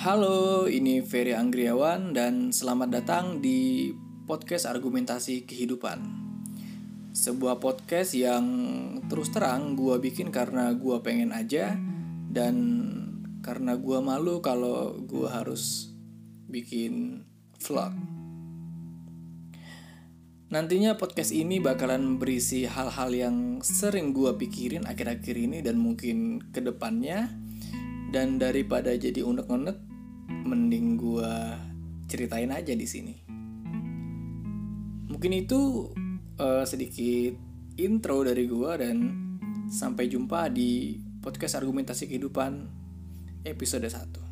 Halo, ini Ferry Anggriawan dan selamat datang di podcast Argumentasi Kehidupan. Sebuah podcast yang terus terang gue bikin karena gue pengen aja dan karena gue malu kalau gue harus bikin vlog. Nantinya podcast ini bakalan berisi hal-hal yang sering gue pikirin akhir-akhir ini dan mungkin ke depannya. Dan daripada jadi unek-unek, mending gue ceritain aja di sini. Mungkin itu uh, sedikit intro dari gue dan sampai jumpa di podcast argumentasi kehidupan episode 1.